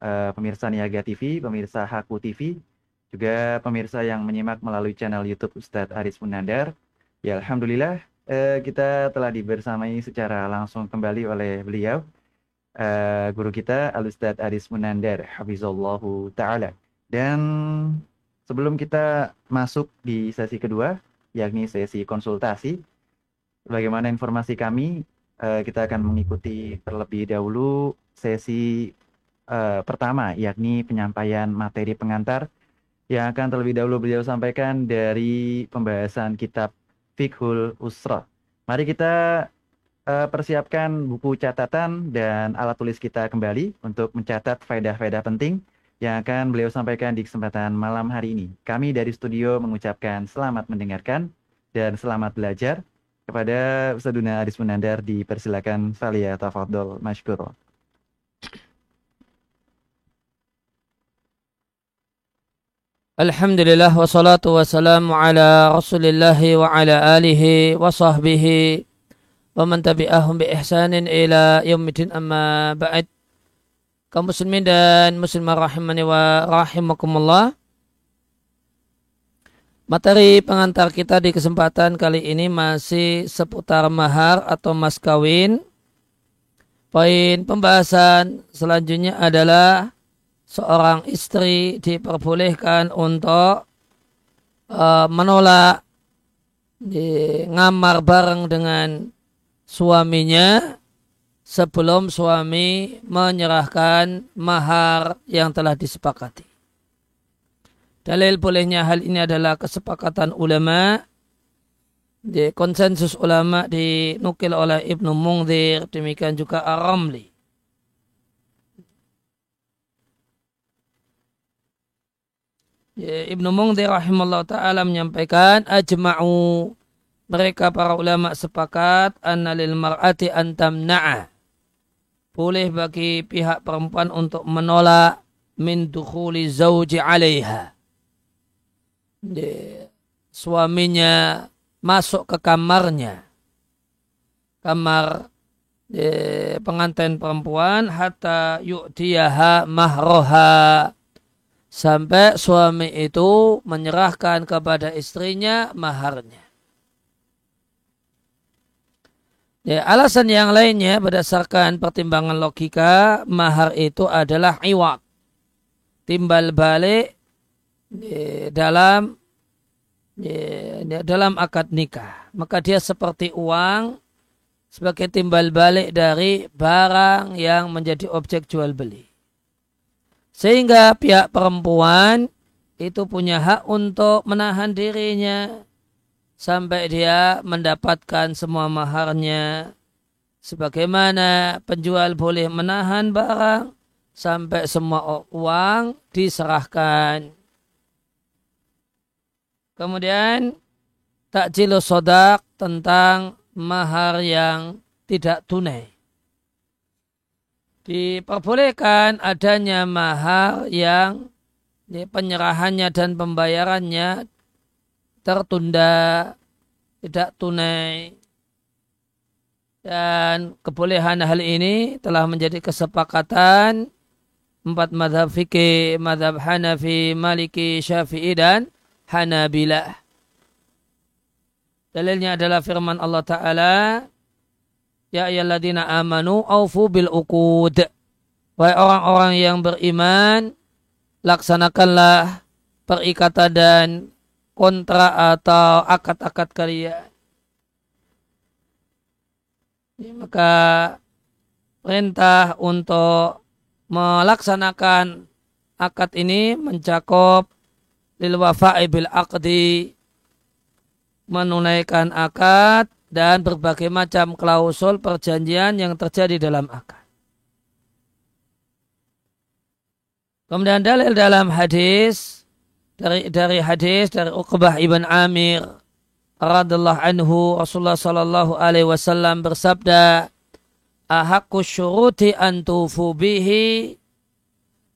uh, pemirsa Niaga TV, pemirsa Haku TV, juga pemirsa yang menyimak melalui channel YouTube Ustadz Aris Munandar. Ya Alhamdulillah uh, kita telah dibersamai secara langsung kembali oleh beliau, uh, guru kita Al Ustadz Aris Munandar, Hafizallahu Ta'ala. Dan sebelum kita masuk di sesi kedua, yakni sesi konsultasi, bagaimana informasi kami kita akan mengikuti terlebih dahulu sesi uh, pertama, yakni penyampaian materi pengantar yang akan terlebih dahulu beliau sampaikan dari pembahasan kitab Fikhul Usra. Mari kita uh, persiapkan buku catatan dan alat tulis kita kembali untuk mencatat faedah-faedah penting yang akan beliau sampaikan di kesempatan malam hari ini. Kami dari studio mengucapkan selamat mendengarkan dan selamat belajar. Kepada Ustaduna Aris Munandar dipersilakan Falia Tafadol Mashkuro. Alhamdulillah wassalatu wassalamu ala rasulillah wa ala alihi wa sahbihi wa man tabi'ahum bi ihsanin ila yaumidin amma ba'd kaum muslimin dan muslimah rahimani wa rahimakumullah Materi pengantar kita di kesempatan kali ini masih seputar mahar atau mas kawin. Poin pembahasan selanjutnya adalah seorang istri diperbolehkan untuk uh, menolak di ngamar bareng dengan suaminya sebelum suami menyerahkan mahar yang telah disepakati. Dalil bolehnya hal ini adalah kesepakatan ulama di konsensus ulama dinukil oleh Ibnu Mungzir demikian juga Ar-Ramli. Ya, Ibnu Mungzir rahimahullah ta'ala menyampaikan ajma'u. Mereka para ulama sepakat anna lil mar'ati antamna'a boleh bagi pihak perempuan untuk menolak min dukhuli zawji 'alaiha. Suaminya masuk ke kamarnya. Kamar pengantin perempuan hatta yu'tiyaha mahroha sampai suami itu menyerahkan kepada istrinya maharnya. Ya, alasan yang lainnya berdasarkan pertimbangan logika, mahar itu adalah iwat. Timbal balik dalam dalam akad nikah. Maka dia seperti uang sebagai timbal balik dari barang yang menjadi objek jual beli. Sehingga pihak perempuan itu punya hak untuk menahan dirinya sampai dia mendapatkan semua maharnya. Sebagaimana penjual boleh menahan barang sampai semua uang diserahkan. Kemudian takjilu sodak tentang mahar yang tidak tunai. Diperbolehkan adanya mahar yang penyerahannya dan pembayarannya tertunda, tidak tunai. Dan kebolehan hal ini telah menjadi kesepakatan empat madhab fikih, madhab Hanafi, Maliki, Syafi'i dan Hanabilah. Dalilnya adalah firman Allah Ta'ala, Ya ayyalladina amanu aufu bil uqud. Wahai orang-orang yang beriman, laksanakanlah perikatan dan kontra atau akad-akad kalian. Ya, maka perintah untuk melaksanakan akad ini mencakup lil wafa'i bil aqdi menunaikan akad dan berbagai macam klausul perjanjian yang terjadi dalam akad. Kemudian dalil dalam hadis dari dari hadis dari Uqbah ibn Amir radhiallahu anhu Rasulullah sallallahu alaihi wasallam bersabda ahakku syuruti antufu bihi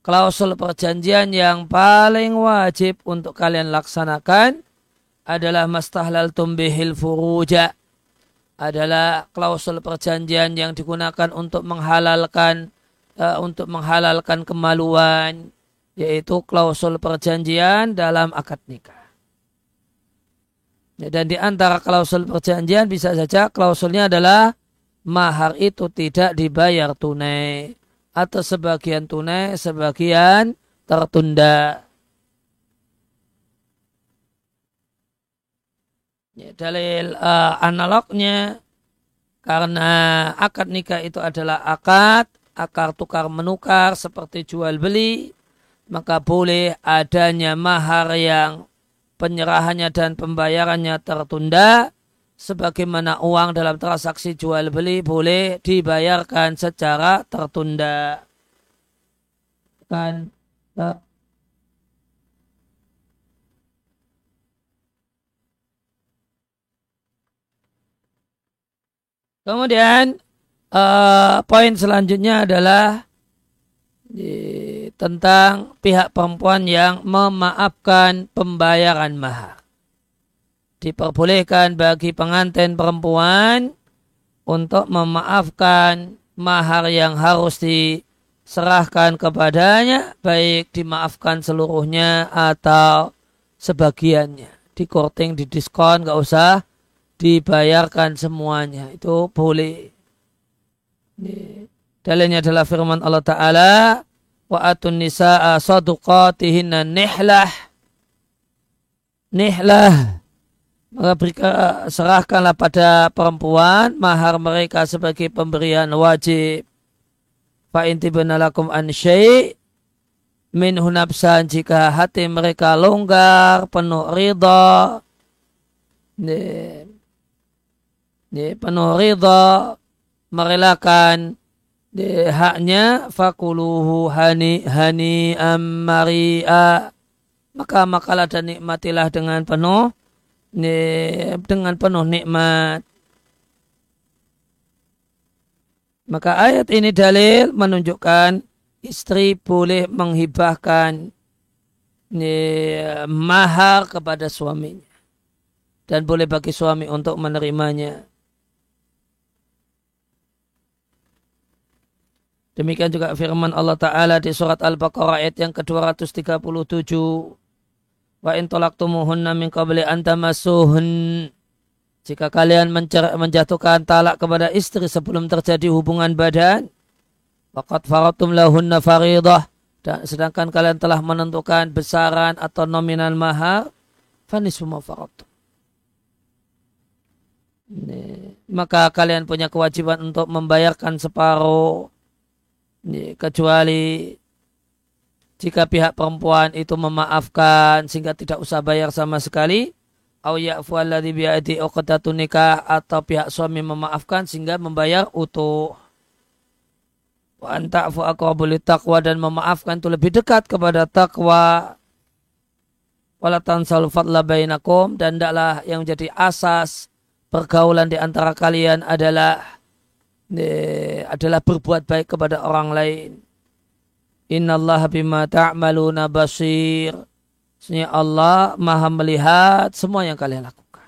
klausul perjanjian yang paling wajib untuk kalian laksanakan adalah mastahlal tumbihil furuja adalah klausul perjanjian yang digunakan untuk menghalalkan uh, untuk menghalalkan kemaluan yaitu klausul perjanjian dalam akad nikah. Ya, dan di antara klausul perjanjian bisa saja klausulnya adalah mahar itu tidak dibayar tunai atau sebagian tunai, sebagian tertunda. Ya, dalil uh, analognya karena akad nikah itu adalah akad, akar tukar menukar seperti jual beli, maka boleh adanya mahar yang penyerahannya dan pembayarannya tertunda, sebagaimana uang dalam transaksi jual beli boleh dibayarkan secara tertunda. Kan, Kemudian uh, poin selanjutnya adalah di, tentang pihak perempuan yang memaafkan pembayaran mahar. Diperbolehkan bagi pengantin perempuan untuk memaafkan mahar yang harus diserahkan kepadanya, baik dimaafkan seluruhnya atau sebagiannya. Di korting, di diskon, nggak usah dibayarkan semuanya. Itu boleh. Dalilnya adalah firman Allah Ta'ala wa atun nisa'a saduqatihinna nihlah. Nihlah. Maka berikan, serahkanlah pada perempuan mahar mereka sebagai pemberian wajib. Fa intibnalakum an syai' min hunabsan jika hati mereka longgar penuh ridha ya, penuh ridha merelakan. Ya, haknya fakuluhu hani hani amaria maka makalah dan nikmatilah dengan penuh ya, dengan penuh nikmat. Maka ayat ini dalil menunjukkan istri boleh menghibahkan ya, mahar kepada suaminya. Dan boleh bagi suami untuk menerimanya Demikian juga firman Allah Ta'ala di surat Al-Baqarah ayat yang ke-237. Wa in tolaktumuhunna min qabli antamasuhun. Jika kalian menjatuhkan talak kepada istri sebelum terjadi hubungan badan. Waqad faratum lahunna faridah. Dan sedangkan kalian telah menentukan besaran atau nominal mahar. Fanisfu faratum. Maka kalian punya kewajiban untuk membayarkan separuh kecuali jika pihak perempuan itu memaafkan sehingga tidak usah bayar sama sekali au ya'fu alladhi bi'adi uqdatun nikah atau pihak suami memaafkan sehingga membayar utuh. Wa anta'fu aqrabul taqwa dan memaafkan itu lebih dekat kepada takwa wala tansal fadla bainakum dan tidaklah yang menjadi asas pergaulan di antara kalian adalah adalah berbuat baik kepada orang lain. Inna Allah bima ta'maluna basir. Sebenarnya Allah maha melihat semua yang kalian lakukan.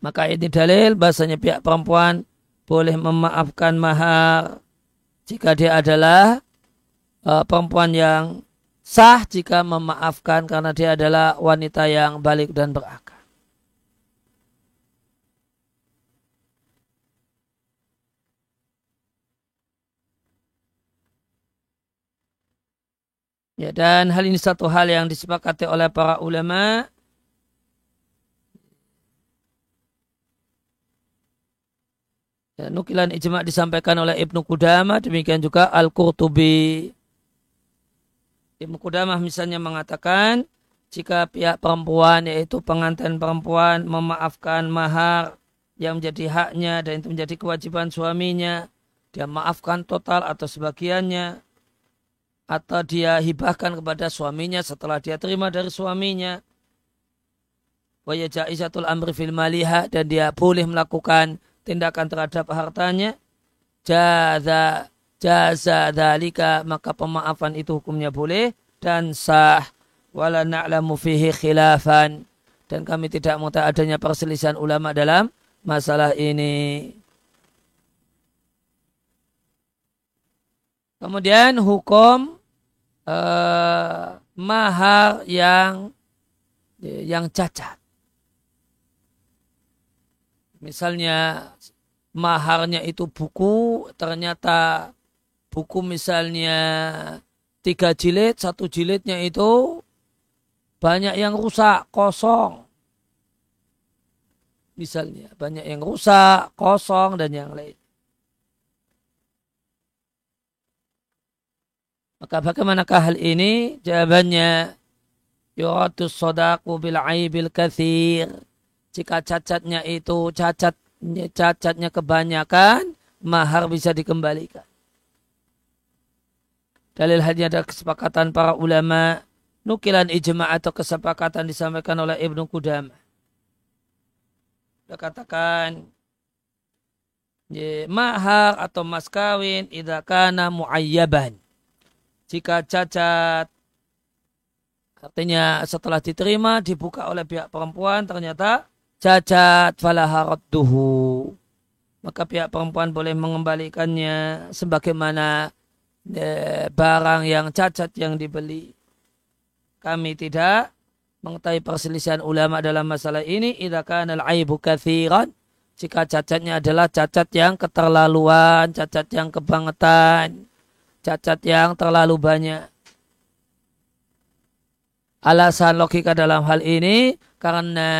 Maka ini dalil bahasanya pihak perempuan boleh memaafkan mahar jika dia adalah uh, perempuan yang sah jika memaafkan karena dia adalah wanita yang balik dan berakal. Ya, dan hal ini satu hal yang disepakati oleh para ulama. Ya, nukilan ijma disampaikan oleh Ibnu Qudamah, demikian juga Al-Qurtubi. Ibnu Qudamah misalnya mengatakan, jika pihak perempuan, yaitu pengantin perempuan, memaafkan mahar yang menjadi haknya dan itu menjadi kewajiban suaminya, dia maafkan total atau sebagiannya, atau dia hibahkan kepada suaminya setelah dia terima dari suaminya. Wa jaizatul amri fil maliha dan dia boleh melakukan tindakan terhadap hartanya. Jaza jaza dalika maka pemaafan itu hukumnya boleh dan sah. Wala na'lamu fihi khilafan. Dan kami tidak mau adanya perselisihan ulama dalam masalah ini. Kemudian hukum uh, mahar yang yang cacat. Misalnya maharnya itu buku, ternyata buku misalnya tiga jilid, satu jilidnya itu banyak yang rusak, kosong. Misalnya banyak yang rusak, kosong dan yang lain. Maka bagaimanakah hal ini? Jawabannya yuratus sodaku bil aibil kathir. Jika cacatnya itu cacat cacatnya kebanyakan, mahar bisa dikembalikan. Dalil hanya ada kesepakatan para ulama, nukilan ijma atau kesepakatan disampaikan oleh Ibnu Qudamah. Dia katakan, mahar atau mas kawin idakana muayyaban jika cacat artinya setelah diterima dibuka oleh pihak perempuan ternyata cacat falaharadduhu maka pihak perempuan boleh mengembalikannya sebagaimana e, barang yang cacat yang dibeli. Kami tidak mengetahui perselisihan ulama dalam masalah ini. Idza kana al-aibu katsiran jika cacatnya adalah cacat yang keterlaluan, cacat yang kebangetan, cacat yang terlalu banyak. Alasan logika dalam hal ini karena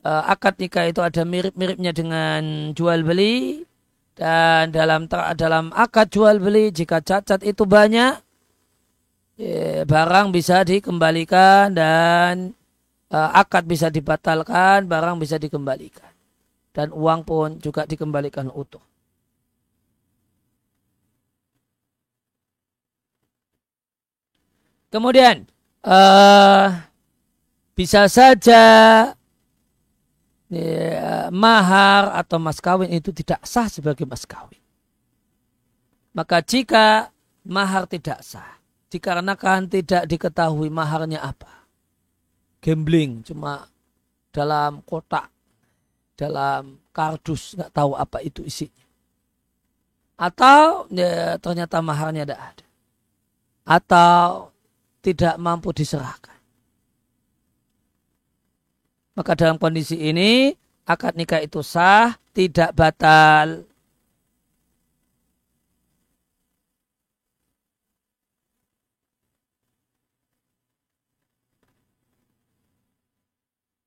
uh, akad nikah itu ada mirip-miripnya dengan jual beli dan dalam dalam akad jual beli jika cacat itu banyak ya, barang bisa dikembalikan dan uh, akad bisa dibatalkan, barang bisa dikembalikan dan uang pun juga dikembalikan utuh. Kemudian uh, bisa saja ya, mahar atau mas kawin itu tidak sah sebagai mas kawin. Maka jika mahar tidak sah, dikarenakan tidak diketahui maharnya apa, gambling cuma dalam kotak, dalam kardus nggak tahu apa itu isinya, atau ya, ternyata maharnya tidak ada, atau tidak mampu diserahkan. Maka dalam kondisi ini akad nikah itu sah, tidak batal.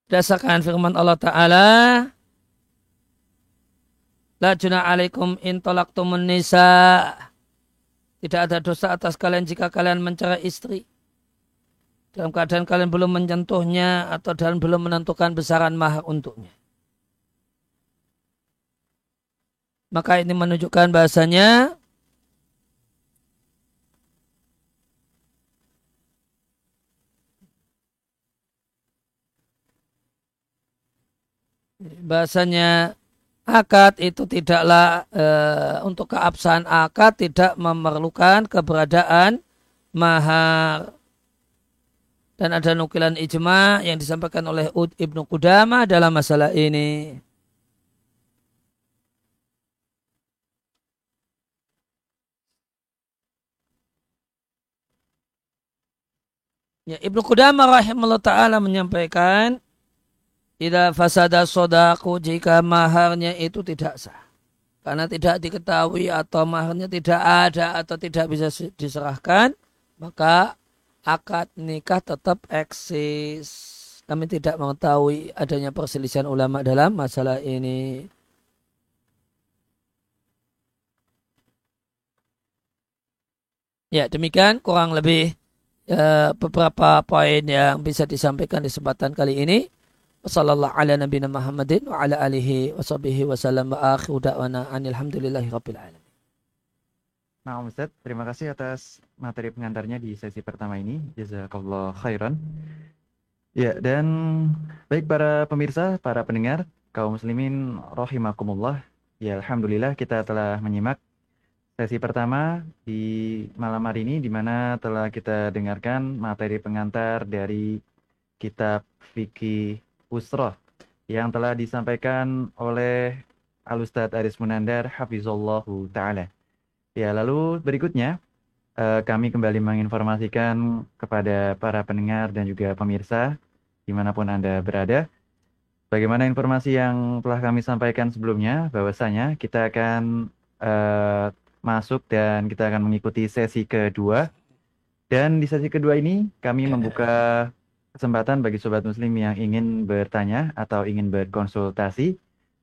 Dasarkan firman Allah Ta'ala La juna alaikum in nisa Tidak ada dosa atas kalian jika kalian mencerai istri dalam keadaan kalian belum menyentuhnya atau dalam belum menentukan besaran mahar untuknya. Maka ini menunjukkan bahasanya bahasanya akad itu tidaklah e, untuk keabsahan akad tidak memerlukan keberadaan mahar dan ada nukilan ijma yang disampaikan oleh Ibnu Qudamah dalam masalah ini. Ya, Ibnu Qudamah rahimahullah ta'ala menyampaikan Ida fasada sodaku jika maharnya itu tidak sah. Karena tidak diketahui atau maharnya tidak ada atau tidak bisa diserahkan, maka akad nikah tetap eksis. Kami tidak mengetahui adanya perselisihan ulama dalam masalah ini. Ya, demikian kurang lebih ya, beberapa poin yang bisa disampaikan di kesempatan kali ini. Wassallallahu ala nabiyina Muhammadin wa ala alihi wa sahbihi wa sallam wa akhiru da'wana anilhamdulillahi rabbil alamin. Nah, Om terima kasih atas materi pengantarnya di sesi pertama ini. Jazakallah khairan. Ya, dan baik para pemirsa, para pendengar, kaum muslimin rahimakumullah. Ya, alhamdulillah kita telah menyimak sesi pertama di malam hari ini di mana telah kita dengarkan materi pengantar dari kitab fikih Usroh yang telah disampaikan oleh Al Ustaz Aris Munandar hafizallahu taala. Ya, lalu berikutnya uh, kami kembali menginformasikan kepada para pendengar dan juga pemirsa di mana pun Anda berada. Bagaimana informasi yang telah kami sampaikan sebelumnya, bahwasanya kita akan uh, masuk dan kita akan mengikuti sesi kedua. Dan di sesi kedua ini kami membuka kesempatan bagi sobat muslim yang ingin bertanya atau ingin berkonsultasi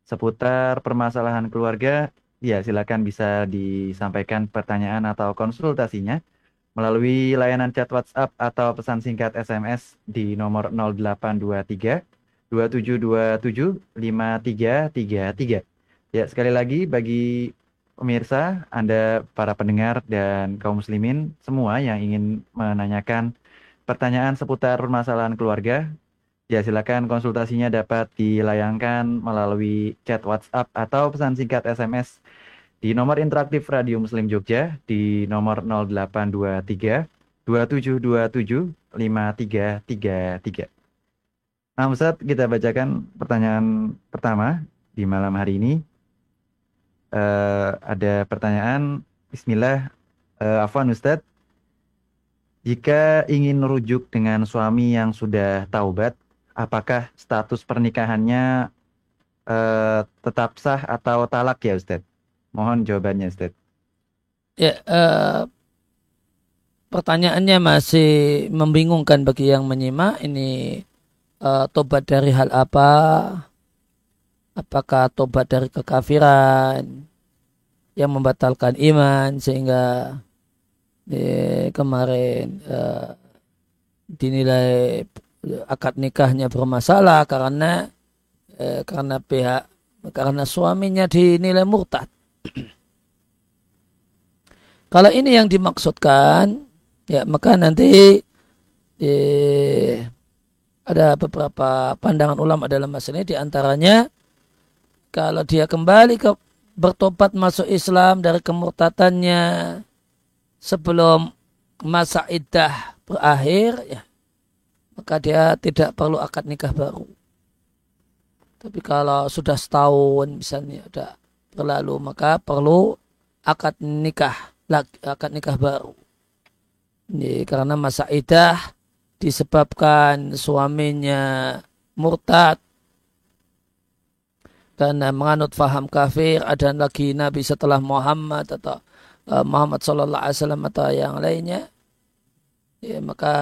seputar permasalahan keluarga Ya, silakan bisa disampaikan pertanyaan atau konsultasinya melalui layanan chat WhatsApp atau pesan singkat SMS di nomor 0823 2727 5333. Ya, sekali lagi bagi pemirsa, Anda para pendengar dan kaum muslimin semua yang ingin menanyakan pertanyaan seputar permasalahan keluarga, Ya, silakan konsultasinya dapat dilayangkan melalui chat WhatsApp atau pesan singkat SMS di nomor interaktif Radio Muslim Jogja di nomor 0823 2727 5333. Nah, Ustaz, kita bacakan pertanyaan pertama di malam hari ini. Uh, ada pertanyaan, Bismillah, uh, Afwan Ustaz, jika ingin merujuk dengan suami yang sudah taubat, apakah status pernikahannya uh, tetap sah atau talak ya Ustadz? Mohon jawabannya Ustadz. Ya, uh, pertanyaannya masih membingungkan bagi yang menyimak. Ini uh, tobat dari hal apa? Apakah tobat dari kekafiran yang membatalkan iman sehingga eh, kemarin uh, dinilai akad nikahnya bermasalah karena eh, karena pihak karena suaminya dinilai murtad. Kalau ini yang dimaksudkan, ya maka nanti eh, ada beberapa pandangan ulama dalam masalah ini di antaranya kalau dia kembali ke bertobat masuk Islam dari kemurtatannya sebelum masa iddah berakhir ya maka dia tidak perlu akad nikah baru. Tapi kalau sudah setahun misalnya sudah berlalu maka perlu akad nikah akad nikah baru. Ini karena masa idah disebabkan suaminya murtad karena menganut faham kafir ada lagi nabi setelah Muhammad atau uh, Muhammad sallallahu alaihi wasallam atau yang lainnya ya maka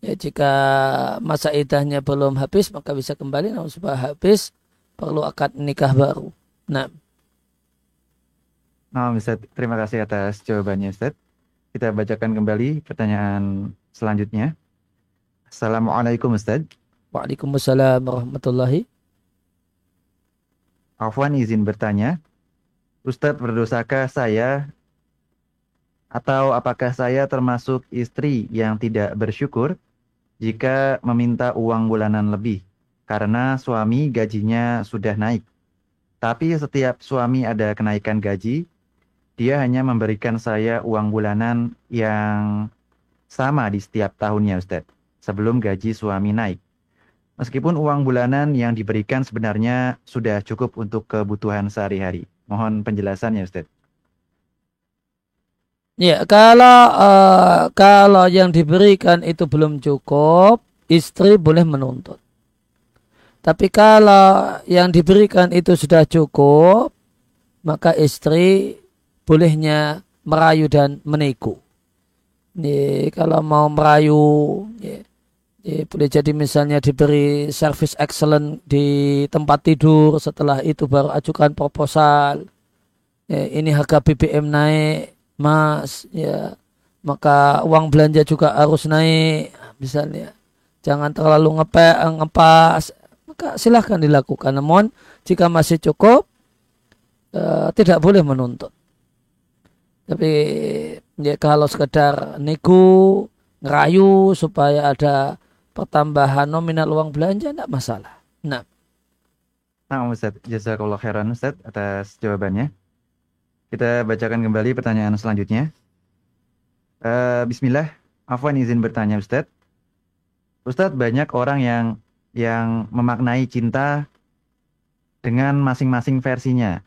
Ya, jika masa idahnya belum habis maka bisa kembali namun sudah habis perlu akad nikah baru. Nah. Nah, Ustaz, terima kasih atas jawabannya, Ustaz. Kita bacakan kembali pertanyaan selanjutnya. Assalamualaikum, Ustaz. Waalaikumsalam warahmatullahi. Afwan izin bertanya, Ustadz berdosakah saya atau apakah saya termasuk istri yang tidak bersyukur jika meminta uang bulanan lebih karena suami gajinya sudah naik. Tapi setiap suami ada kenaikan gaji, dia hanya memberikan saya uang bulanan yang sama di setiap tahunnya Ustadz, sebelum gaji suami naik. Meskipun uang bulanan yang diberikan sebenarnya sudah cukup untuk kebutuhan sehari-hari. Mohon penjelasannya Ustadz. Ya, kalau uh, kalau yang diberikan itu belum cukup, istri boleh menuntut. Tapi kalau yang diberikan itu sudah cukup, maka istri bolehnya merayu dan menego. Nih, kalau mau merayu, ya, ya, boleh jadi misalnya diberi service excellent di tempat tidur, setelah itu baru ajukan proposal. Ya, ini harga BBM naik, mas ya. Maka uang belanja juga harus naik misalnya. Jangan terlalu ngepe ngepas. Maka silahkan dilakukan. Namun jika masih cukup uh, tidak boleh menuntut. Tapi ya kalau sekedar nego ngerayu supaya ada pertambahan nominal uang belanja tidak masalah. Nah. Nah, Ustaz, jazakallah khairan Ustaz atas jawabannya. Kita bacakan kembali pertanyaan selanjutnya. Uh, Bismillah, Afwan izin bertanya Ustadz. Ustadz banyak orang yang yang memaknai cinta dengan masing-masing versinya.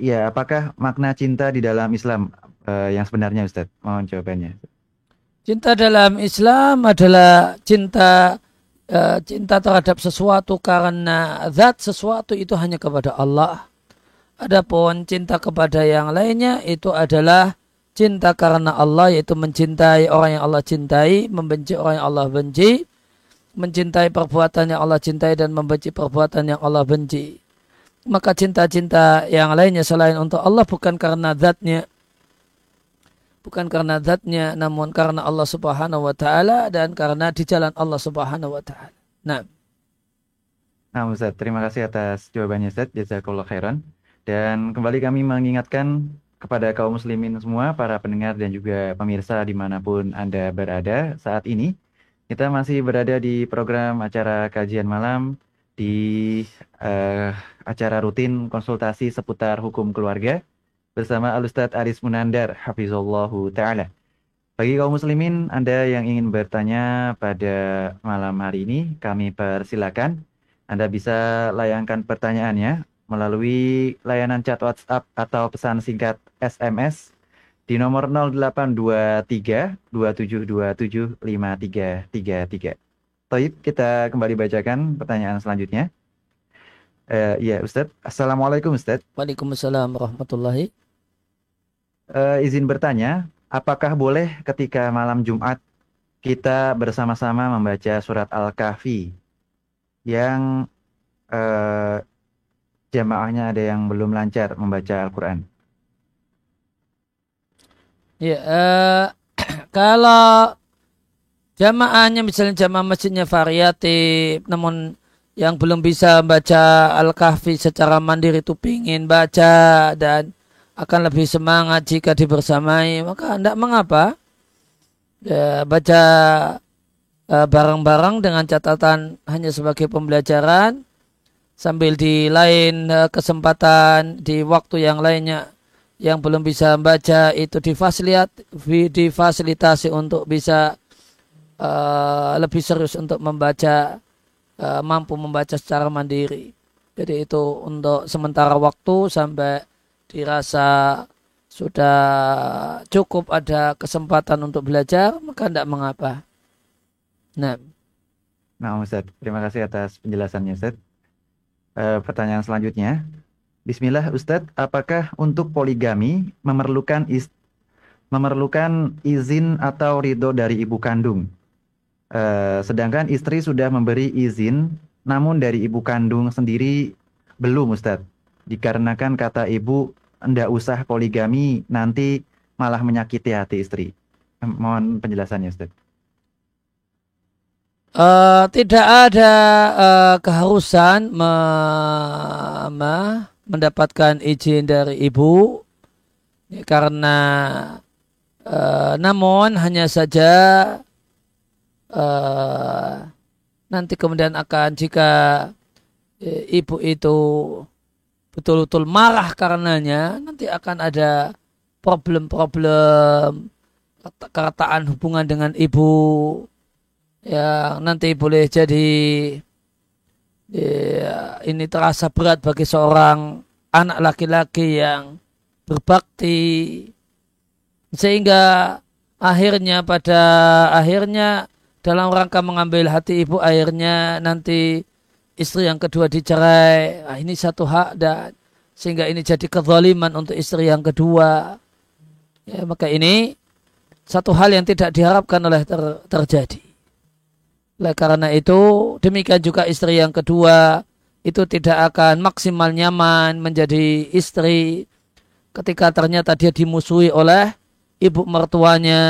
ya apakah makna cinta di dalam Islam uh, yang sebenarnya Ustaz? Mohon jawabannya. Cinta dalam Islam adalah cinta uh, cinta terhadap sesuatu karena zat sesuatu itu hanya kepada Allah. Adapun cinta kepada yang lainnya itu adalah cinta karena Allah yaitu mencintai orang yang Allah cintai, membenci orang yang Allah benci, mencintai perbuatan yang Allah cintai dan membenci perbuatan yang Allah benci. Maka cinta-cinta yang lainnya selain untuk Allah bukan karena zatnya, bukan karena zatnya, namun karena Allah Subhanahu wa taala dan karena di jalan Allah Subhanahu wa taala. Nah. Nah, Ustaz, terima kasih atas jawabannya Ustaz. Jazakallah khairan. Dan kembali kami mengingatkan kepada kaum muslimin semua, para pendengar dan juga pemirsa di mana pun Anda berada saat ini kita masih berada di program acara kajian malam di uh, acara rutin konsultasi seputar hukum keluarga bersama Alustad Aris Munandar Hafizullahu Ta'ala. Bagi kaum muslimin, Anda yang ingin bertanya pada malam hari ini, kami persilakan. Anda bisa layangkan pertanyaannya melalui layanan chat WhatsApp atau pesan singkat SMS di nomor 0823 2727 5333. Taib, kita kembali bacakan pertanyaan selanjutnya. Uh, ya, Ustadz. Assalamualaikum, Ustadz. Waalaikumsalam warahmatullahi. Uh, izin bertanya, apakah boleh ketika malam Jumat kita bersama-sama membaca surat Al-Kahfi yang uh, jamaahnya ada yang belum lancar membaca Al-Quran? Ya, uh, kalau jamaahnya misalnya jamaah masjidnya variatif, namun yang belum bisa baca Al-Kahfi secara mandiri itu pingin baca dan akan lebih semangat jika dibersamai, maka tidak mengapa ya, baca uh, bareng-bareng dengan catatan hanya sebagai pembelajaran sambil di lain uh, kesempatan di waktu yang lainnya yang belum bisa membaca itu difasilitasi untuk bisa uh, lebih serius untuk membaca uh, mampu membaca secara mandiri. Jadi itu untuk sementara waktu sampai dirasa sudah cukup ada kesempatan untuk belajar maka tidak mengapa. Nah. Nah, Ustaz, terima kasih atas penjelasannya, Ustaz. Uh, pertanyaan selanjutnya, Bismillah Ustadz, apakah untuk poligami memerlukan is memerlukan izin atau ridho dari ibu kandung? Uh, sedangkan istri sudah memberi izin, namun dari ibu kandung sendiri belum Ustadz. Dikarenakan kata ibu, enggak usah poligami, nanti malah menyakiti hati istri. Mohon penjelasannya Ustadz. Uh, tidak ada uh, keharusan me, me, mendapatkan izin dari ibu. Ya, karena uh, namun hanya saja uh, nanti kemudian akan jika ibu itu betul-betul marah karenanya nanti akan ada problem-problem kerataan hubungan dengan ibu yang nanti boleh jadi ya, ini terasa berat bagi seorang anak laki-laki yang berbakti sehingga akhirnya pada akhirnya dalam rangka mengambil hati ibu akhirnya nanti istri yang kedua dicerai. Nah, ini satu hak dan sehingga ini jadi kezaliman untuk istri yang kedua. Ya, maka ini satu hal yang tidak diharapkan oleh ter, terjadi oleh karena itu, demikian juga istri yang kedua itu tidak akan maksimal nyaman menjadi istri ketika ternyata dia dimusuhi oleh ibu mertuanya.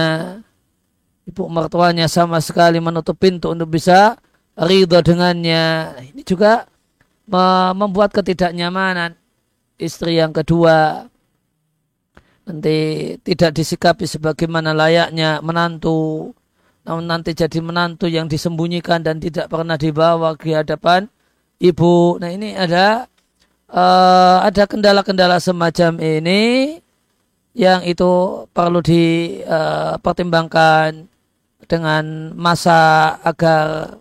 Ibu mertuanya sama sekali menutup pintu untuk bisa ridho dengannya. Ini juga membuat ketidaknyamanan istri yang kedua nanti tidak disikapi sebagaimana layaknya menantu namun nanti jadi menantu yang disembunyikan dan tidak pernah dibawa ke hadapan ibu. Nah ini ada uh, ada kendala-kendala semacam ini yang itu perlu dipertimbangkan eh, dengan masa agar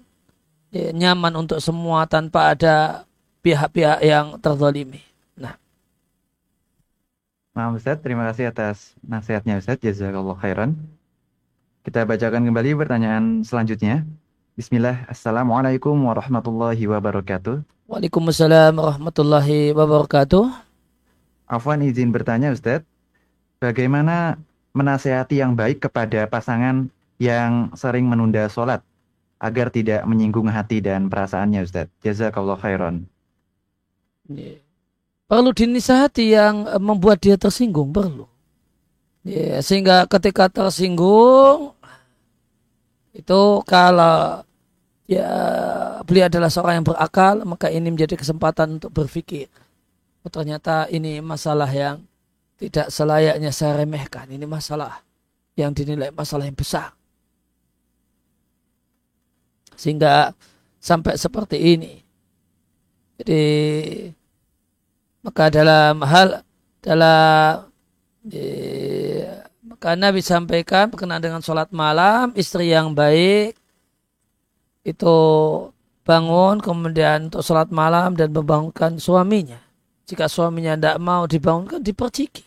ya, nyaman untuk semua tanpa ada pihak-pihak yang terzalimi. Nah. Nah, Ustaz, terima kasih atas nasihatnya Ustaz. Jazakallah khairan. Kita bacakan kembali pertanyaan selanjutnya. Bismillah. Assalamualaikum warahmatullahi wabarakatuh. Waalaikumsalam warahmatullahi wabarakatuh. Afwan izin bertanya Ustaz. Bagaimana menasehati yang baik kepada pasangan yang sering menunda sholat agar tidak menyinggung hati dan perasaannya Ustaz. Jazakallah khairan. Yeah perlu dinisahati yang membuat dia tersinggung perlu ya, sehingga ketika tersinggung itu kalau ya beliau adalah seorang yang berakal maka ini menjadi kesempatan untuk berpikir oh, ternyata ini masalah yang tidak selayaknya saya remehkan. Ini masalah yang dinilai masalah yang besar. Sehingga sampai seperti ini. Jadi maka dalam hal dalam eh, maka Nabi sampaikan berkenaan dengan sholat malam istri yang baik itu bangun kemudian untuk sholat malam dan membangunkan suaminya. Jika suaminya tidak mau dibangunkan diperciki.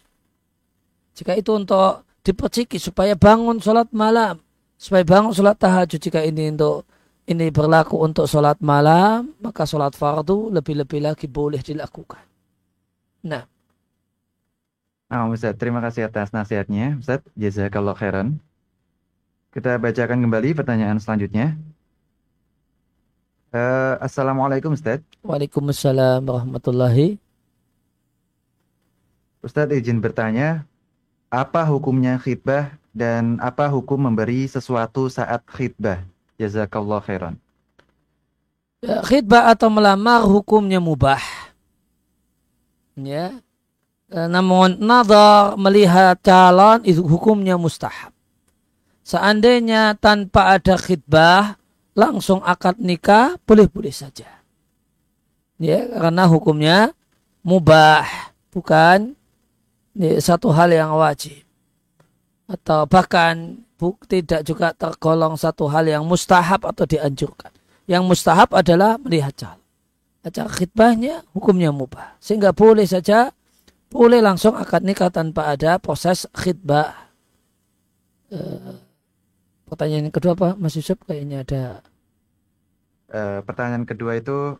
Jika itu untuk diperciki supaya bangun sholat malam, supaya bangun sholat tahajud. Jika ini untuk ini berlaku untuk sholat malam, maka sholat fardu lebih-lebih lagi boleh dilakukan. Nah. Nah, Ustaz, terima kasih atas nasihatnya. Ustaz, jazakallah khairan. Kita bacakan kembali pertanyaan selanjutnya. Uh, Assalamualaikum Ustaz. Waalaikumsalam warahmatullahi. Ustaz izin bertanya, apa hukumnya khidbah dan apa hukum memberi sesuatu saat khidbah? Jazakallah khairan. Ya, khidbah atau melamar hukumnya mubah ya namun nazar melihat calon itu hukumnya mustahab. Seandainya tanpa ada khidbah langsung akad nikah boleh-boleh saja. Ya karena hukumnya mubah bukan ya, satu hal yang wajib. Atau bahkan tidak juga tergolong satu hal yang mustahab atau dianjurkan. Yang mustahab adalah melihat calon acara khidbahnya hukumnya mubah. Sehingga boleh saja, boleh langsung akad nikah tanpa ada proses khidbah. E, pertanyaan yang kedua apa Mas Yusuf? Kayaknya ada. E, pertanyaan kedua itu,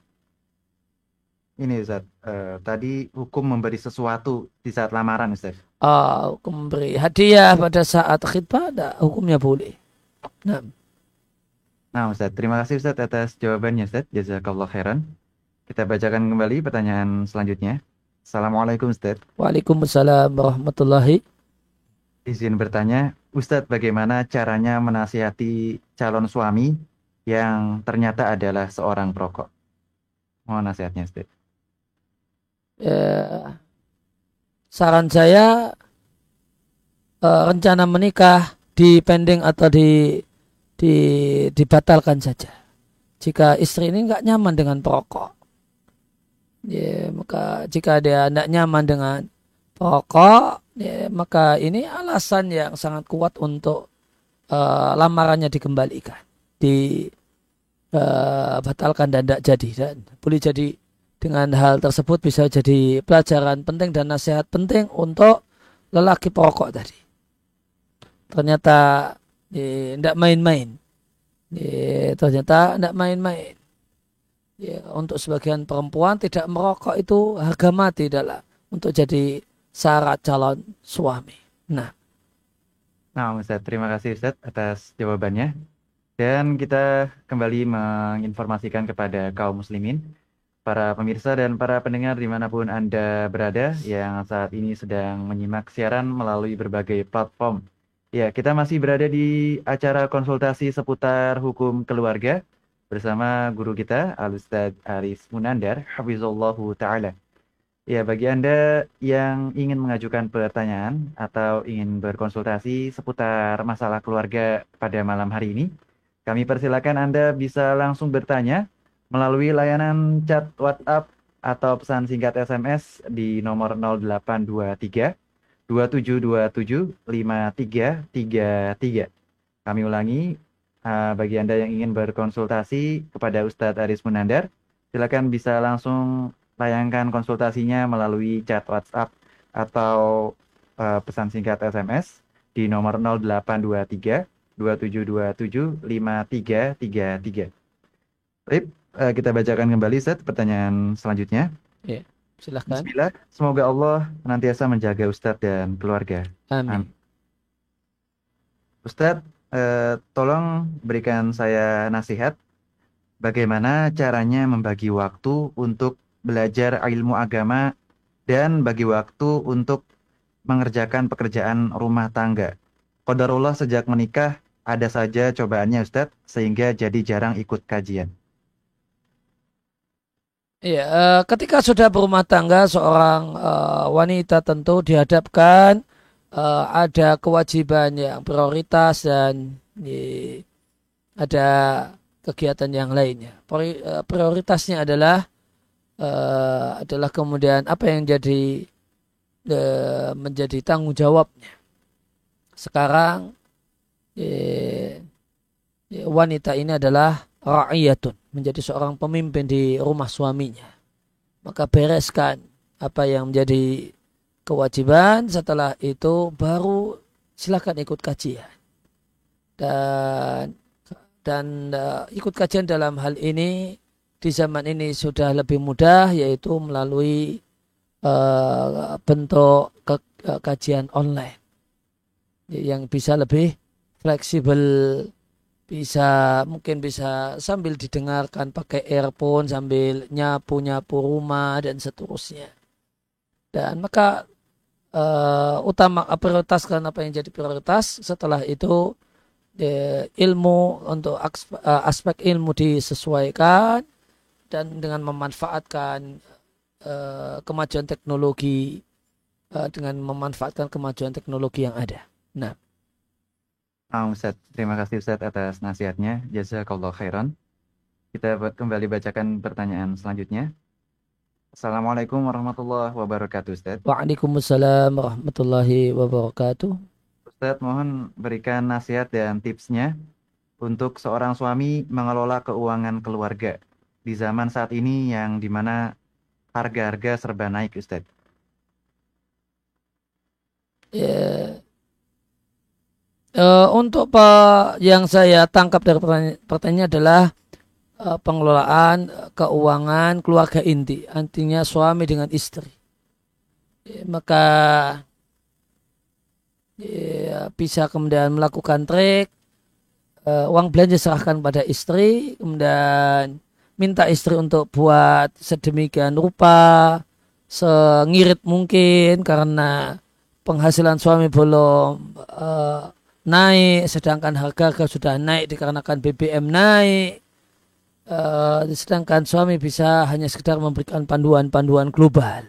ini Ustaz, e, tadi hukum memberi sesuatu di saat lamaran Ustaz. Oh, hukum memberi hadiah pada saat khidbah, ada hukumnya boleh. Nah. Nah Ustaz, terima kasih Ustaz atas jawabannya Ustaz. Jazakallah khairan. Kita bacakan kembali pertanyaan selanjutnya. Assalamualaikum Ustaz. Waalaikumsalam warahmatullahi. Izin bertanya, Ustadz bagaimana caranya menasihati calon suami yang ternyata adalah seorang perokok? Mohon nasihatnya Ustaz. Ya, saran saya uh, rencana menikah dipending atau di, di dibatalkan saja. Jika istri ini nggak nyaman dengan perokok, ya maka jika dia tidak nyaman dengan pokok ya, maka ini alasan yang sangat kuat untuk uh, lamarannya dikembalikan eh, uh, dan tidak jadi. Dan boleh jadi dengan hal tersebut bisa jadi pelajaran penting dan nasihat penting untuk lelaki pokok tadi. Ternyata tidak main-main. Ya, ternyata tidak main-main ya, untuk sebagian perempuan tidak merokok itu harga mati adalah untuk jadi syarat calon suami. Nah. Nah, Ustaz, terima kasih Ustaz atas jawabannya. Dan kita kembali menginformasikan kepada kaum muslimin, para pemirsa dan para pendengar di mana pun Anda berada yang saat ini sedang menyimak siaran melalui berbagai platform. Ya, kita masih berada di acara konsultasi seputar hukum keluarga bersama guru kita Al-Ustaz Aris Munandar Hafizullahu Ta'ala. Ya, bagi Anda yang ingin mengajukan pertanyaan atau ingin berkonsultasi seputar masalah keluarga pada malam hari ini, kami persilakan Anda bisa langsung bertanya melalui layanan chat WhatsApp atau pesan singkat SMS di nomor 0823 2727 5333. Kami ulangi uh, bagi Anda yang ingin berkonsultasi kepada Ustadz Aris Munandar, silakan bisa langsung tayangkan konsultasinya melalui chat WhatsApp atau uh, pesan singkat SMS di nomor 0823 2727 5333. Baik, uh, kita bacakan kembali set pertanyaan selanjutnya. Ya, silahkan. Bismillah, semoga Allah senantiasa menjaga Ustadz dan keluarga. Amin. Amin. Ustadz, uh, tolong berikan saya nasihat bagaimana caranya membagi waktu untuk belajar ilmu agama dan bagi waktu untuk mengerjakan pekerjaan rumah tangga. Qadarullah sejak menikah ada saja cobaannya Ustadz sehingga jadi jarang ikut kajian. Uh, ketika sudah berumah tangga seorang uh, wanita tentu dihadapkan uh, ada kewajiban yang prioritas dan ada kegiatan yang lainnya. Prioritasnya adalah uh, adalah kemudian apa yang jadi uh, menjadi tanggung jawabnya. Sekarang uh, wanita ini adalah ra'iyatun, menjadi seorang pemimpin di rumah suaminya. Maka bereskan apa yang menjadi kewajiban, setelah itu baru silakan ikut kajian. Dan dan uh, ikut kajian dalam hal ini di zaman ini sudah lebih mudah yaitu melalui uh, bentuk ke, uh, kajian online yang bisa lebih fleksibel bisa mungkin bisa sambil didengarkan pakai earphone sambil nyapu nyapu rumah dan seterusnya dan maka uh, utama prioritaskan apa yang jadi prioritas setelah itu uh, ilmu untuk aspek, uh, aspek ilmu disesuaikan dan dengan memanfaatkan uh, kemajuan teknologi uh, dengan memanfaatkan kemajuan teknologi yang ada. Nah, Um, Ustaz, terima kasih Ustaz atas nasihatnya. Jazakallah khairan. Kita kembali bacakan pertanyaan selanjutnya. Assalamualaikum warahmatullahi wabarakatuh Ustaz. Waalaikumsalam warahmatullahi wabarakatuh. Ustaz, mohon berikan nasihat dan tipsnya untuk seorang suami mengelola keuangan keluarga di zaman saat ini yang di mana harga-harga serba naik Ustaz. Ya, Uh, untuk yang saya tangkap dari pertanyaan, pertanyaan adalah pengelolaan keuangan keluarga inti, artinya suami dengan istri. Ya, maka ya, bisa kemudian melakukan trik, uang belanja serahkan pada istri, kemudian minta istri untuk buat sedemikian rupa, sengirit mungkin karena penghasilan suami belum uh, naik, sedangkan harga-harga sudah naik dikarenakan BBM naik. Uh, sedangkan suami bisa hanya sekedar memberikan panduan-panduan global.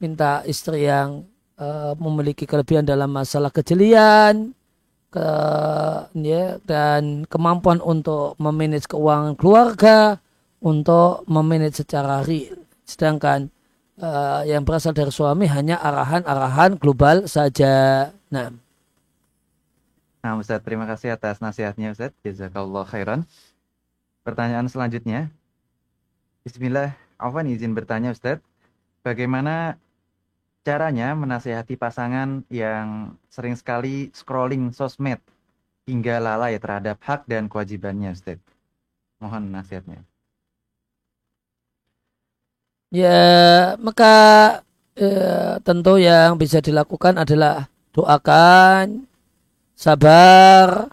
Minta istri yang uh, memiliki kelebihan dalam masalah kejelian, ke, ya, dan kemampuan untuk memanage keuangan keluarga, untuk memanage secara real. Sedangkan uh, yang berasal dari suami hanya arahan-arahan global saja. Nah. Nah, Ustaz, terima kasih atas nasihatnya, Ustaz. Jazakallah khairan. Pertanyaan selanjutnya. Bismillah, Afwan izin bertanya, Ustaz. Bagaimana caranya menasihati pasangan yang sering sekali scrolling sosmed hingga lalai terhadap hak dan kewajibannya, Ustaz? Mohon nasihatnya. Ya, maka eh, tentu yang bisa dilakukan adalah doakan sabar,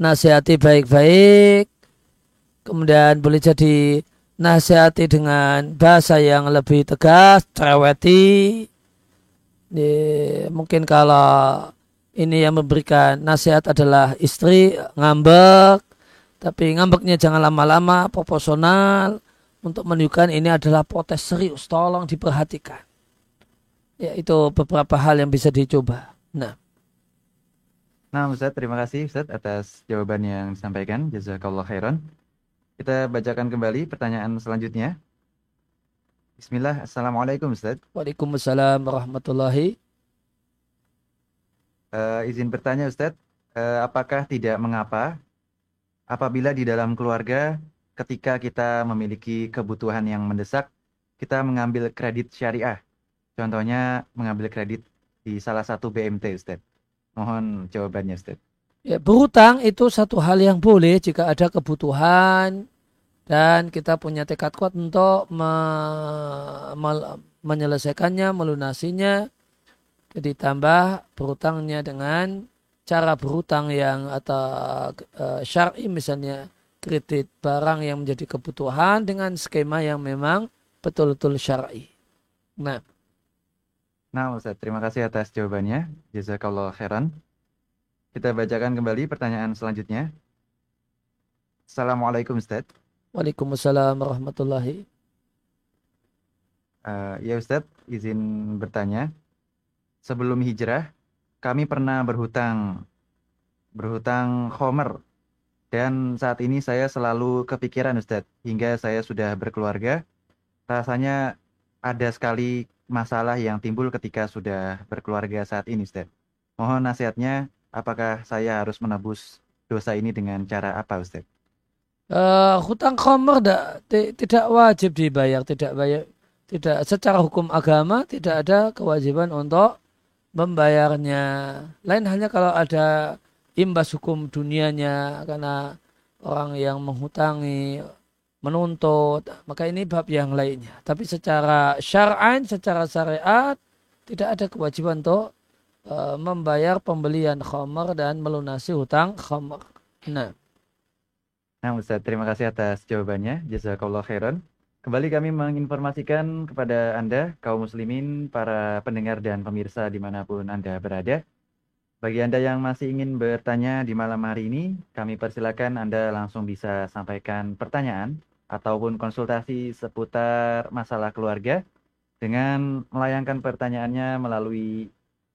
nasihati baik-baik, kemudian boleh jadi nasihati dengan bahasa yang lebih tegas, cereweti. mungkin kalau ini yang memberikan nasihat adalah istri ngambek, tapi ngambeknya jangan lama-lama, proporsional untuk menunjukkan ini adalah protes serius, tolong diperhatikan. Ya, itu beberapa hal yang bisa dicoba. Nah. Nah, Ustaz, terima kasih Ustaz atas jawaban yang disampaikan. Jazakallah khairan. Kita bacakan kembali pertanyaan selanjutnya. Bismillah, Assalamualaikum Ustaz. Waalaikumsalam warahmatullahi. Uh, izin bertanya Ustaz, uh, apakah tidak mengapa apabila di dalam keluarga ketika kita memiliki kebutuhan yang mendesak, kita mengambil kredit syariah. Contohnya mengambil kredit di salah satu BMT Ustaz? Mohon jawabannya Ustaz. Ya, berhutang itu satu hal yang boleh jika ada kebutuhan dan kita punya tekad kuat untuk me, me, menyelesaikannya, melunasinya. Jadi tambah berhutangnya dengan cara berhutang yang atau uh, syar'i misalnya kredit barang yang menjadi kebutuhan dengan skema yang memang betul-betul syar'i. Nah. Nah Ustaz, terima kasih atas jawabannya. Jazakallah khairan. Kita bacakan kembali pertanyaan selanjutnya. Assalamualaikum Ustaz. Waalaikumsalam warahmatullahi. Uh, ya Ustaz, izin bertanya. Sebelum hijrah, kami pernah berhutang berhutang khomer dan saat ini saya selalu kepikiran Ustaz hingga saya sudah berkeluarga rasanya ada sekali masalah yang timbul ketika sudah berkeluarga saat ini Ustaz. Mohon nasihatnya apakah saya harus menebus dosa ini dengan cara apa Ustaz? Uh, hutang khomer tidak wajib dibayar, tidak bayar, tidak secara hukum agama tidak ada kewajiban untuk membayarnya. Lain hanya kalau ada imbas hukum dunianya karena orang yang menghutangi menuntut maka ini bab yang lainnya tapi secara syar'an secara syariat tidak ada kewajiban untuk uh, membayar pembelian khamar dan melunasi hutang khamar nah Nah Ustaz, terima kasih atas jawabannya. Jazakallah khairan. Kembali kami menginformasikan kepada Anda, kaum muslimin, para pendengar dan pemirsa di mana pun Anda berada. Bagi Anda yang masih ingin bertanya di malam hari ini, kami persilakan Anda langsung bisa sampaikan pertanyaan ataupun konsultasi seputar masalah keluarga dengan melayangkan pertanyaannya melalui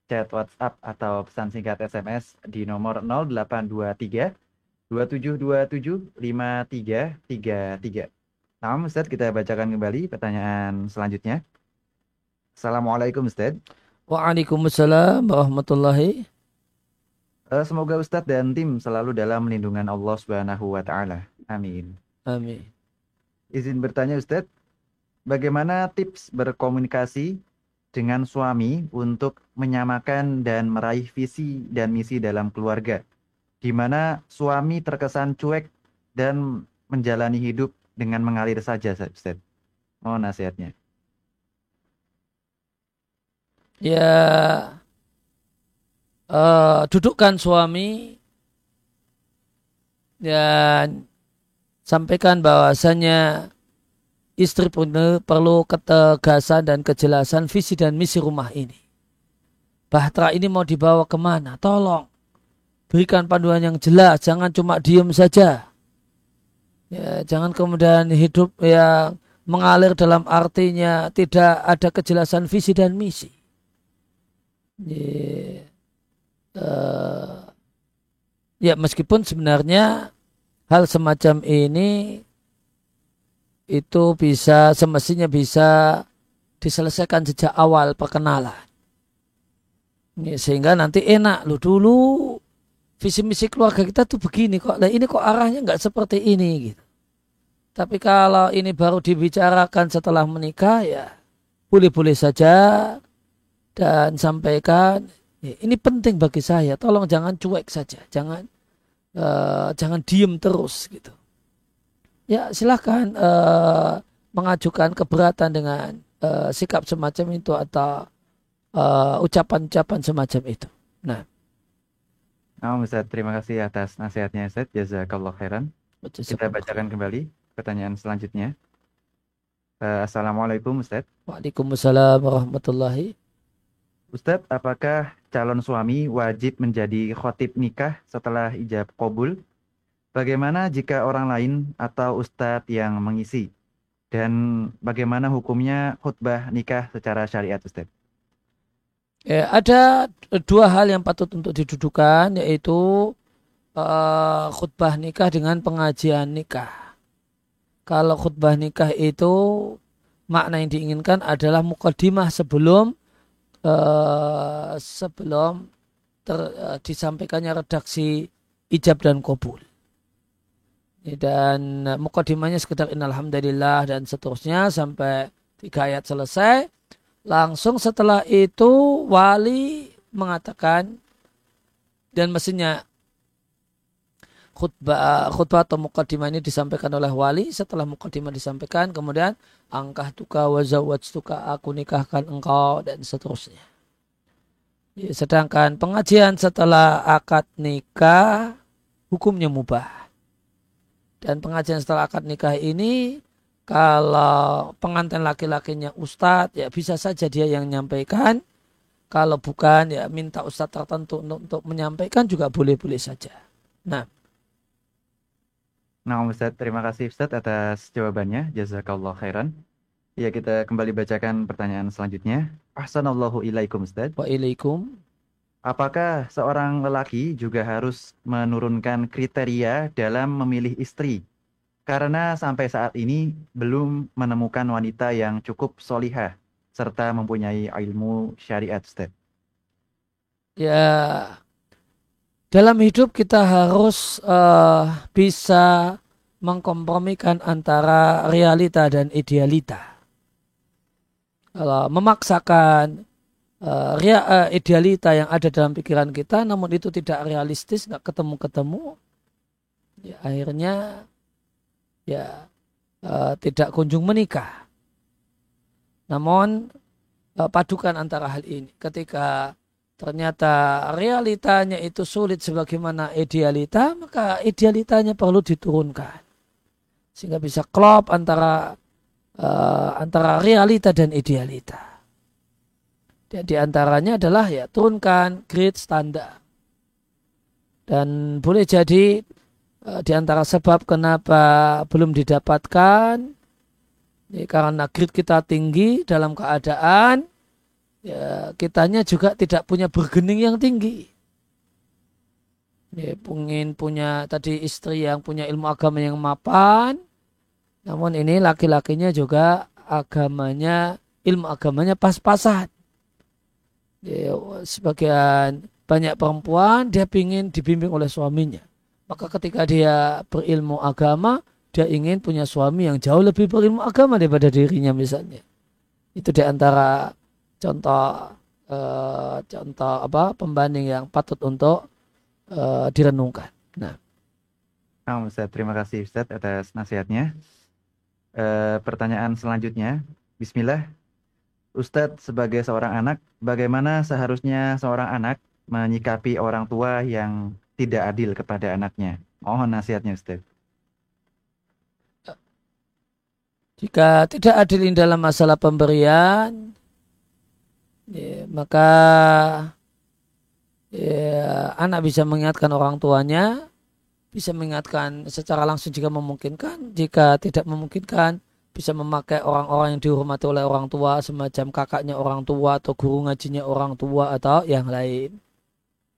chat WhatsApp atau pesan singkat SMS di nomor 0823 2727 5333. Nah, Ustaz, kita bacakan kembali pertanyaan selanjutnya. Assalamualaikum Ustaz. Waalaikumsalam warahmatullahi. Uh, semoga Ustadz dan tim selalu dalam lindungan Allah Subhanahu wa taala. Amin. Amin. Izin bertanya Ustadz, bagaimana tips berkomunikasi dengan suami untuk menyamakan dan meraih visi dan misi dalam keluarga? di mana suami terkesan cuek dan menjalani hidup dengan mengalir saja, Ustaz. Mohon nasihatnya. Ya, uh, dudukkan suami dan sampaikan bahwasanya istri pun perlu ketegasan dan kejelasan visi dan misi rumah ini. Bahtera ini mau dibawa ke mana? Tolong berikan panduan yang jelas, jangan cuma diem saja. Ya, jangan kemudian hidup yang mengalir dalam artinya tidak ada kejelasan visi dan misi. Ya, uh, ya meskipun sebenarnya hal semacam ini itu bisa semestinya bisa diselesaikan sejak awal perkenalan. Sehingga nanti enak lu dulu visi misi keluarga kita tuh begini kok. Nah ini kok arahnya nggak seperti ini gitu. Tapi kalau ini baru dibicarakan setelah menikah ya boleh-boleh saja dan sampaikan ya, ini penting bagi saya. Tolong jangan cuek saja, jangan uh, jangan diem terus gitu. Ya silahkan uh, mengajukan keberatan dengan uh, sikap semacam itu atau ucapan-ucapan uh, semacam itu. Nah. Oh, Ustaz, terima kasih atas nasihatnya Ustaz. Jazakallah khairan. Kita bacakan kembali pertanyaan selanjutnya. Uh, Assalamualaikum Ustaz. Waalaikumsalam warahmatullahi. Ustaz, apakah calon suami wajib menjadi khotib nikah setelah ijab kabul? Bagaimana jika orang lain atau ustadz yang mengisi? Dan bagaimana hukumnya khutbah nikah secara syariat Ustaz? Ya, ada dua hal yang patut untuk didudukan yaitu uh, khutbah nikah dengan pengajian nikah. Kalau khutbah nikah itu makna yang diinginkan adalah mukadimah sebelum uh, sebelum ter, uh, disampaikannya redaksi ijab dan kabul. Dan mukadimahnya sekedar innalhamdulillah dan seterusnya sampai tiga ayat selesai. Langsung setelah itu wali mengatakan dan mestinya khutbah khutbah atau mukaddimah ini disampaikan oleh wali. Setelah mukaddimah disampaikan kemudian angkah tuka wazawat tuka aku nikahkan engkau dan seterusnya. Ya, sedangkan pengajian setelah akad nikah hukumnya mubah dan pengajian setelah akad nikah ini kalau pengantin laki-lakinya ustadz ya bisa saja dia yang menyampaikan kalau bukan ya minta ustadz tertentu untuk, untuk menyampaikan juga boleh-boleh saja nah Nah, Ustaz, terima kasih Ustaz atas jawabannya. Jazakallah khairan. Ya, kita kembali bacakan pertanyaan selanjutnya. Ahsanallahu ilaikum Ustaz. Waalaikum. Apakah seorang lelaki juga harus menurunkan kriteria dalam memilih istri? Karena sampai saat ini belum menemukan wanita yang cukup solihah serta mempunyai ilmu syariat, Ustaz. Ya, dalam hidup kita harus uh, bisa mengkompromikan antara realita dan idealita. Kalau memaksakan uh, idealita yang ada dalam pikiran kita, namun itu tidak realistis, nggak ketemu-ketemu, ya akhirnya ya uh, tidak kunjung menikah. Namun uh, padukan antara hal ini, ketika ternyata realitanya itu sulit sebagaimana idealita, maka idealitanya perlu diturunkan. Sehingga bisa klop antara uh, antara realita dan idealita. Dan di antaranya adalah ya turunkan grade standar. Dan boleh jadi uh, di antara sebab kenapa belum didapatkan ya, karena grid kita tinggi dalam keadaan ya kitanya juga tidak punya bergening yang tinggi. Ya, ingin punya tadi istri yang punya ilmu agama yang mapan, namun ini laki-lakinya juga agamanya ilmu agamanya pas-pasan. Ya, sebagian banyak perempuan dia ingin dibimbing oleh suaminya. Maka ketika dia berilmu agama, dia ingin punya suami yang jauh lebih berilmu agama daripada dirinya misalnya. Itu di antara contoh uh, contoh apa pembanding yang patut untuk uh, direnungkan. Nah, nah Ustaz, terima kasih Ustaz atas nasihatnya. Uh, pertanyaan selanjutnya, Bismillah. Ustadz sebagai seorang anak, bagaimana seharusnya seorang anak menyikapi orang tua yang tidak adil kepada anaknya? Mohon nasihatnya Ustadz. Jika tidak adil dalam masalah pemberian, ya, maka ya, anak bisa mengingatkan orang tuanya, bisa mengingatkan secara langsung jika memungkinkan, jika tidak memungkinkan bisa memakai orang-orang yang dihormati oleh orang tua semacam kakaknya orang tua atau guru ngajinya orang tua atau yang lain.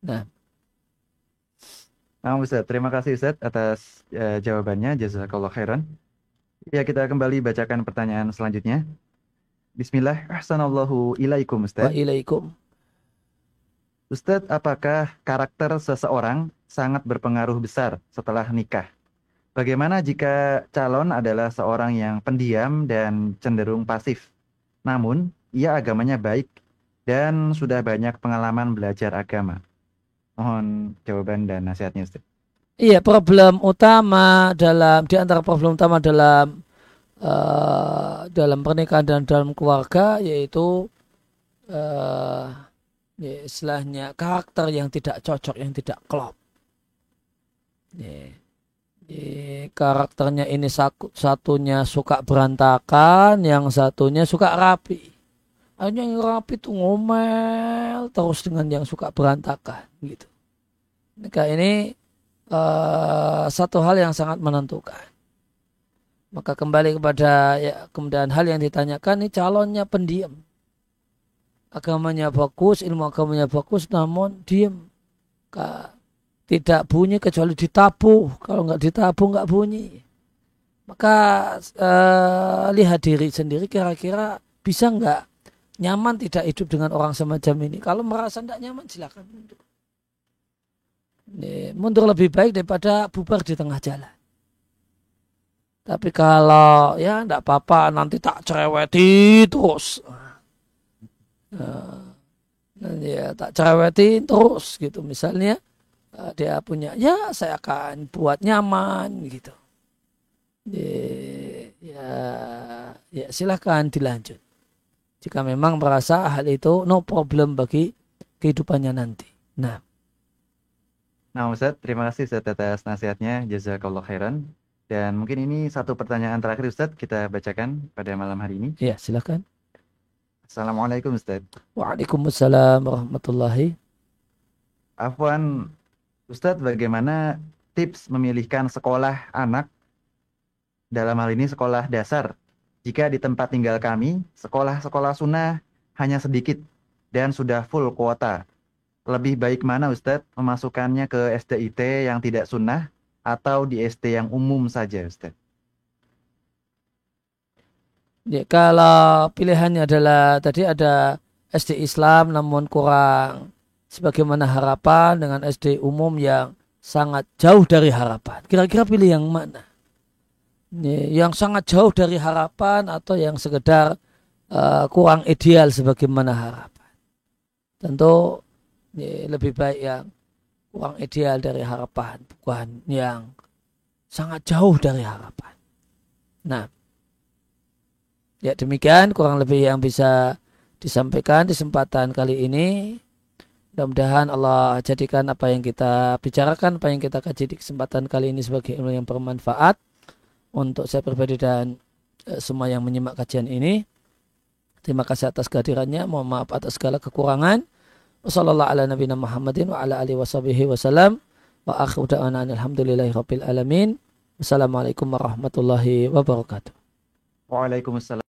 Nah. Nah, Ustaz, terima kasih Ustaz atas uh, jawabannya. Jazakallah khairan. Ya, kita kembali bacakan pertanyaan selanjutnya. Bismillah, ahsanallahu ilaikum Ustaz. Wa ilaikum. Ustaz, apakah karakter seseorang sangat berpengaruh besar setelah nikah? Bagaimana jika calon adalah seorang yang pendiam dan cenderung pasif? Namun, ia agamanya baik dan sudah banyak pengalaman belajar agama. Mohon jawaban dan nasihatnya Ustaz. Iya, problem utama dalam di antara problem utama dalam uh, dalam pernikahan dan dalam keluarga yaitu uh, ya, istilahnya karakter yang tidak cocok, yang tidak klop. Ya, karakternya ini satunya suka berantakan, yang satunya suka rapi. Hanya yang rapi itu ngomel terus dengan yang suka berantakan gitu. Maka ini uh, satu hal yang sangat menentukan. Maka kembali kepada ya, kemudian hal yang ditanyakan ini calonnya pendiam. Agamanya bagus, ilmu agamanya bagus, namun diam. Tidak bunyi kecuali ditabuh. Kalau nggak ditabuh nggak bunyi. Maka eh, lihat diri sendiri kira-kira bisa nggak nyaman tidak hidup dengan orang semacam ini. Kalau merasa tidak nyaman silakan mundur. mundur lebih baik daripada bubar di tengah jalan. Tapi kalau ya enggak apa-apa nanti tak cereweti terus. uh, ya tak cerewetin terus gitu misalnya dia punya ya saya akan buat nyaman gitu ya, ya, ya silahkan dilanjut jika memang merasa hal itu no problem bagi kehidupannya nanti nah Nah Ustaz, terima kasih Ustaz atas nasihatnya. Jazakallah khairan. Dan mungkin ini satu pertanyaan terakhir Ustaz kita bacakan pada malam hari ini. Ya, silakan. Assalamualaikum Ustaz. Waalaikumsalam warahmatullahi. Afwan, Ustaz bagaimana tips memilihkan sekolah anak? Dalam hal ini sekolah dasar. Jika di tempat tinggal kami sekolah-sekolah sunnah hanya sedikit dan sudah full kuota. Lebih baik mana Ustadz memasukkannya ke SDIT yang tidak sunnah atau di SD yang umum saja Ustadz? Ya, kalau pilihannya adalah tadi ada SD Islam namun kurang sebagaimana harapan dengan SD umum yang sangat jauh dari harapan. Kira-kira pilih yang mana? Ya, yang sangat jauh dari harapan atau yang sekedar uh, kurang ideal sebagaimana harapan? Tentu ya, lebih baik yang uang ideal dari harapan bukan yang sangat jauh dari harapan. Nah, ya demikian kurang lebih yang bisa disampaikan di kesempatan kali ini. Mudah-mudahan Allah jadikan apa yang kita bicarakan, apa yang kita kaji di kesempatan kali ini sebagai ilmu yang bermanfaat untuk saya pribadi dan eh, semua yang menyimak kajian ini. Terima kasih atas kehadirannya. Mohon maaf atas segala kekurangan. Wassalamualaikum warahmatullahi wabarakatuh. Waalaikumsalam.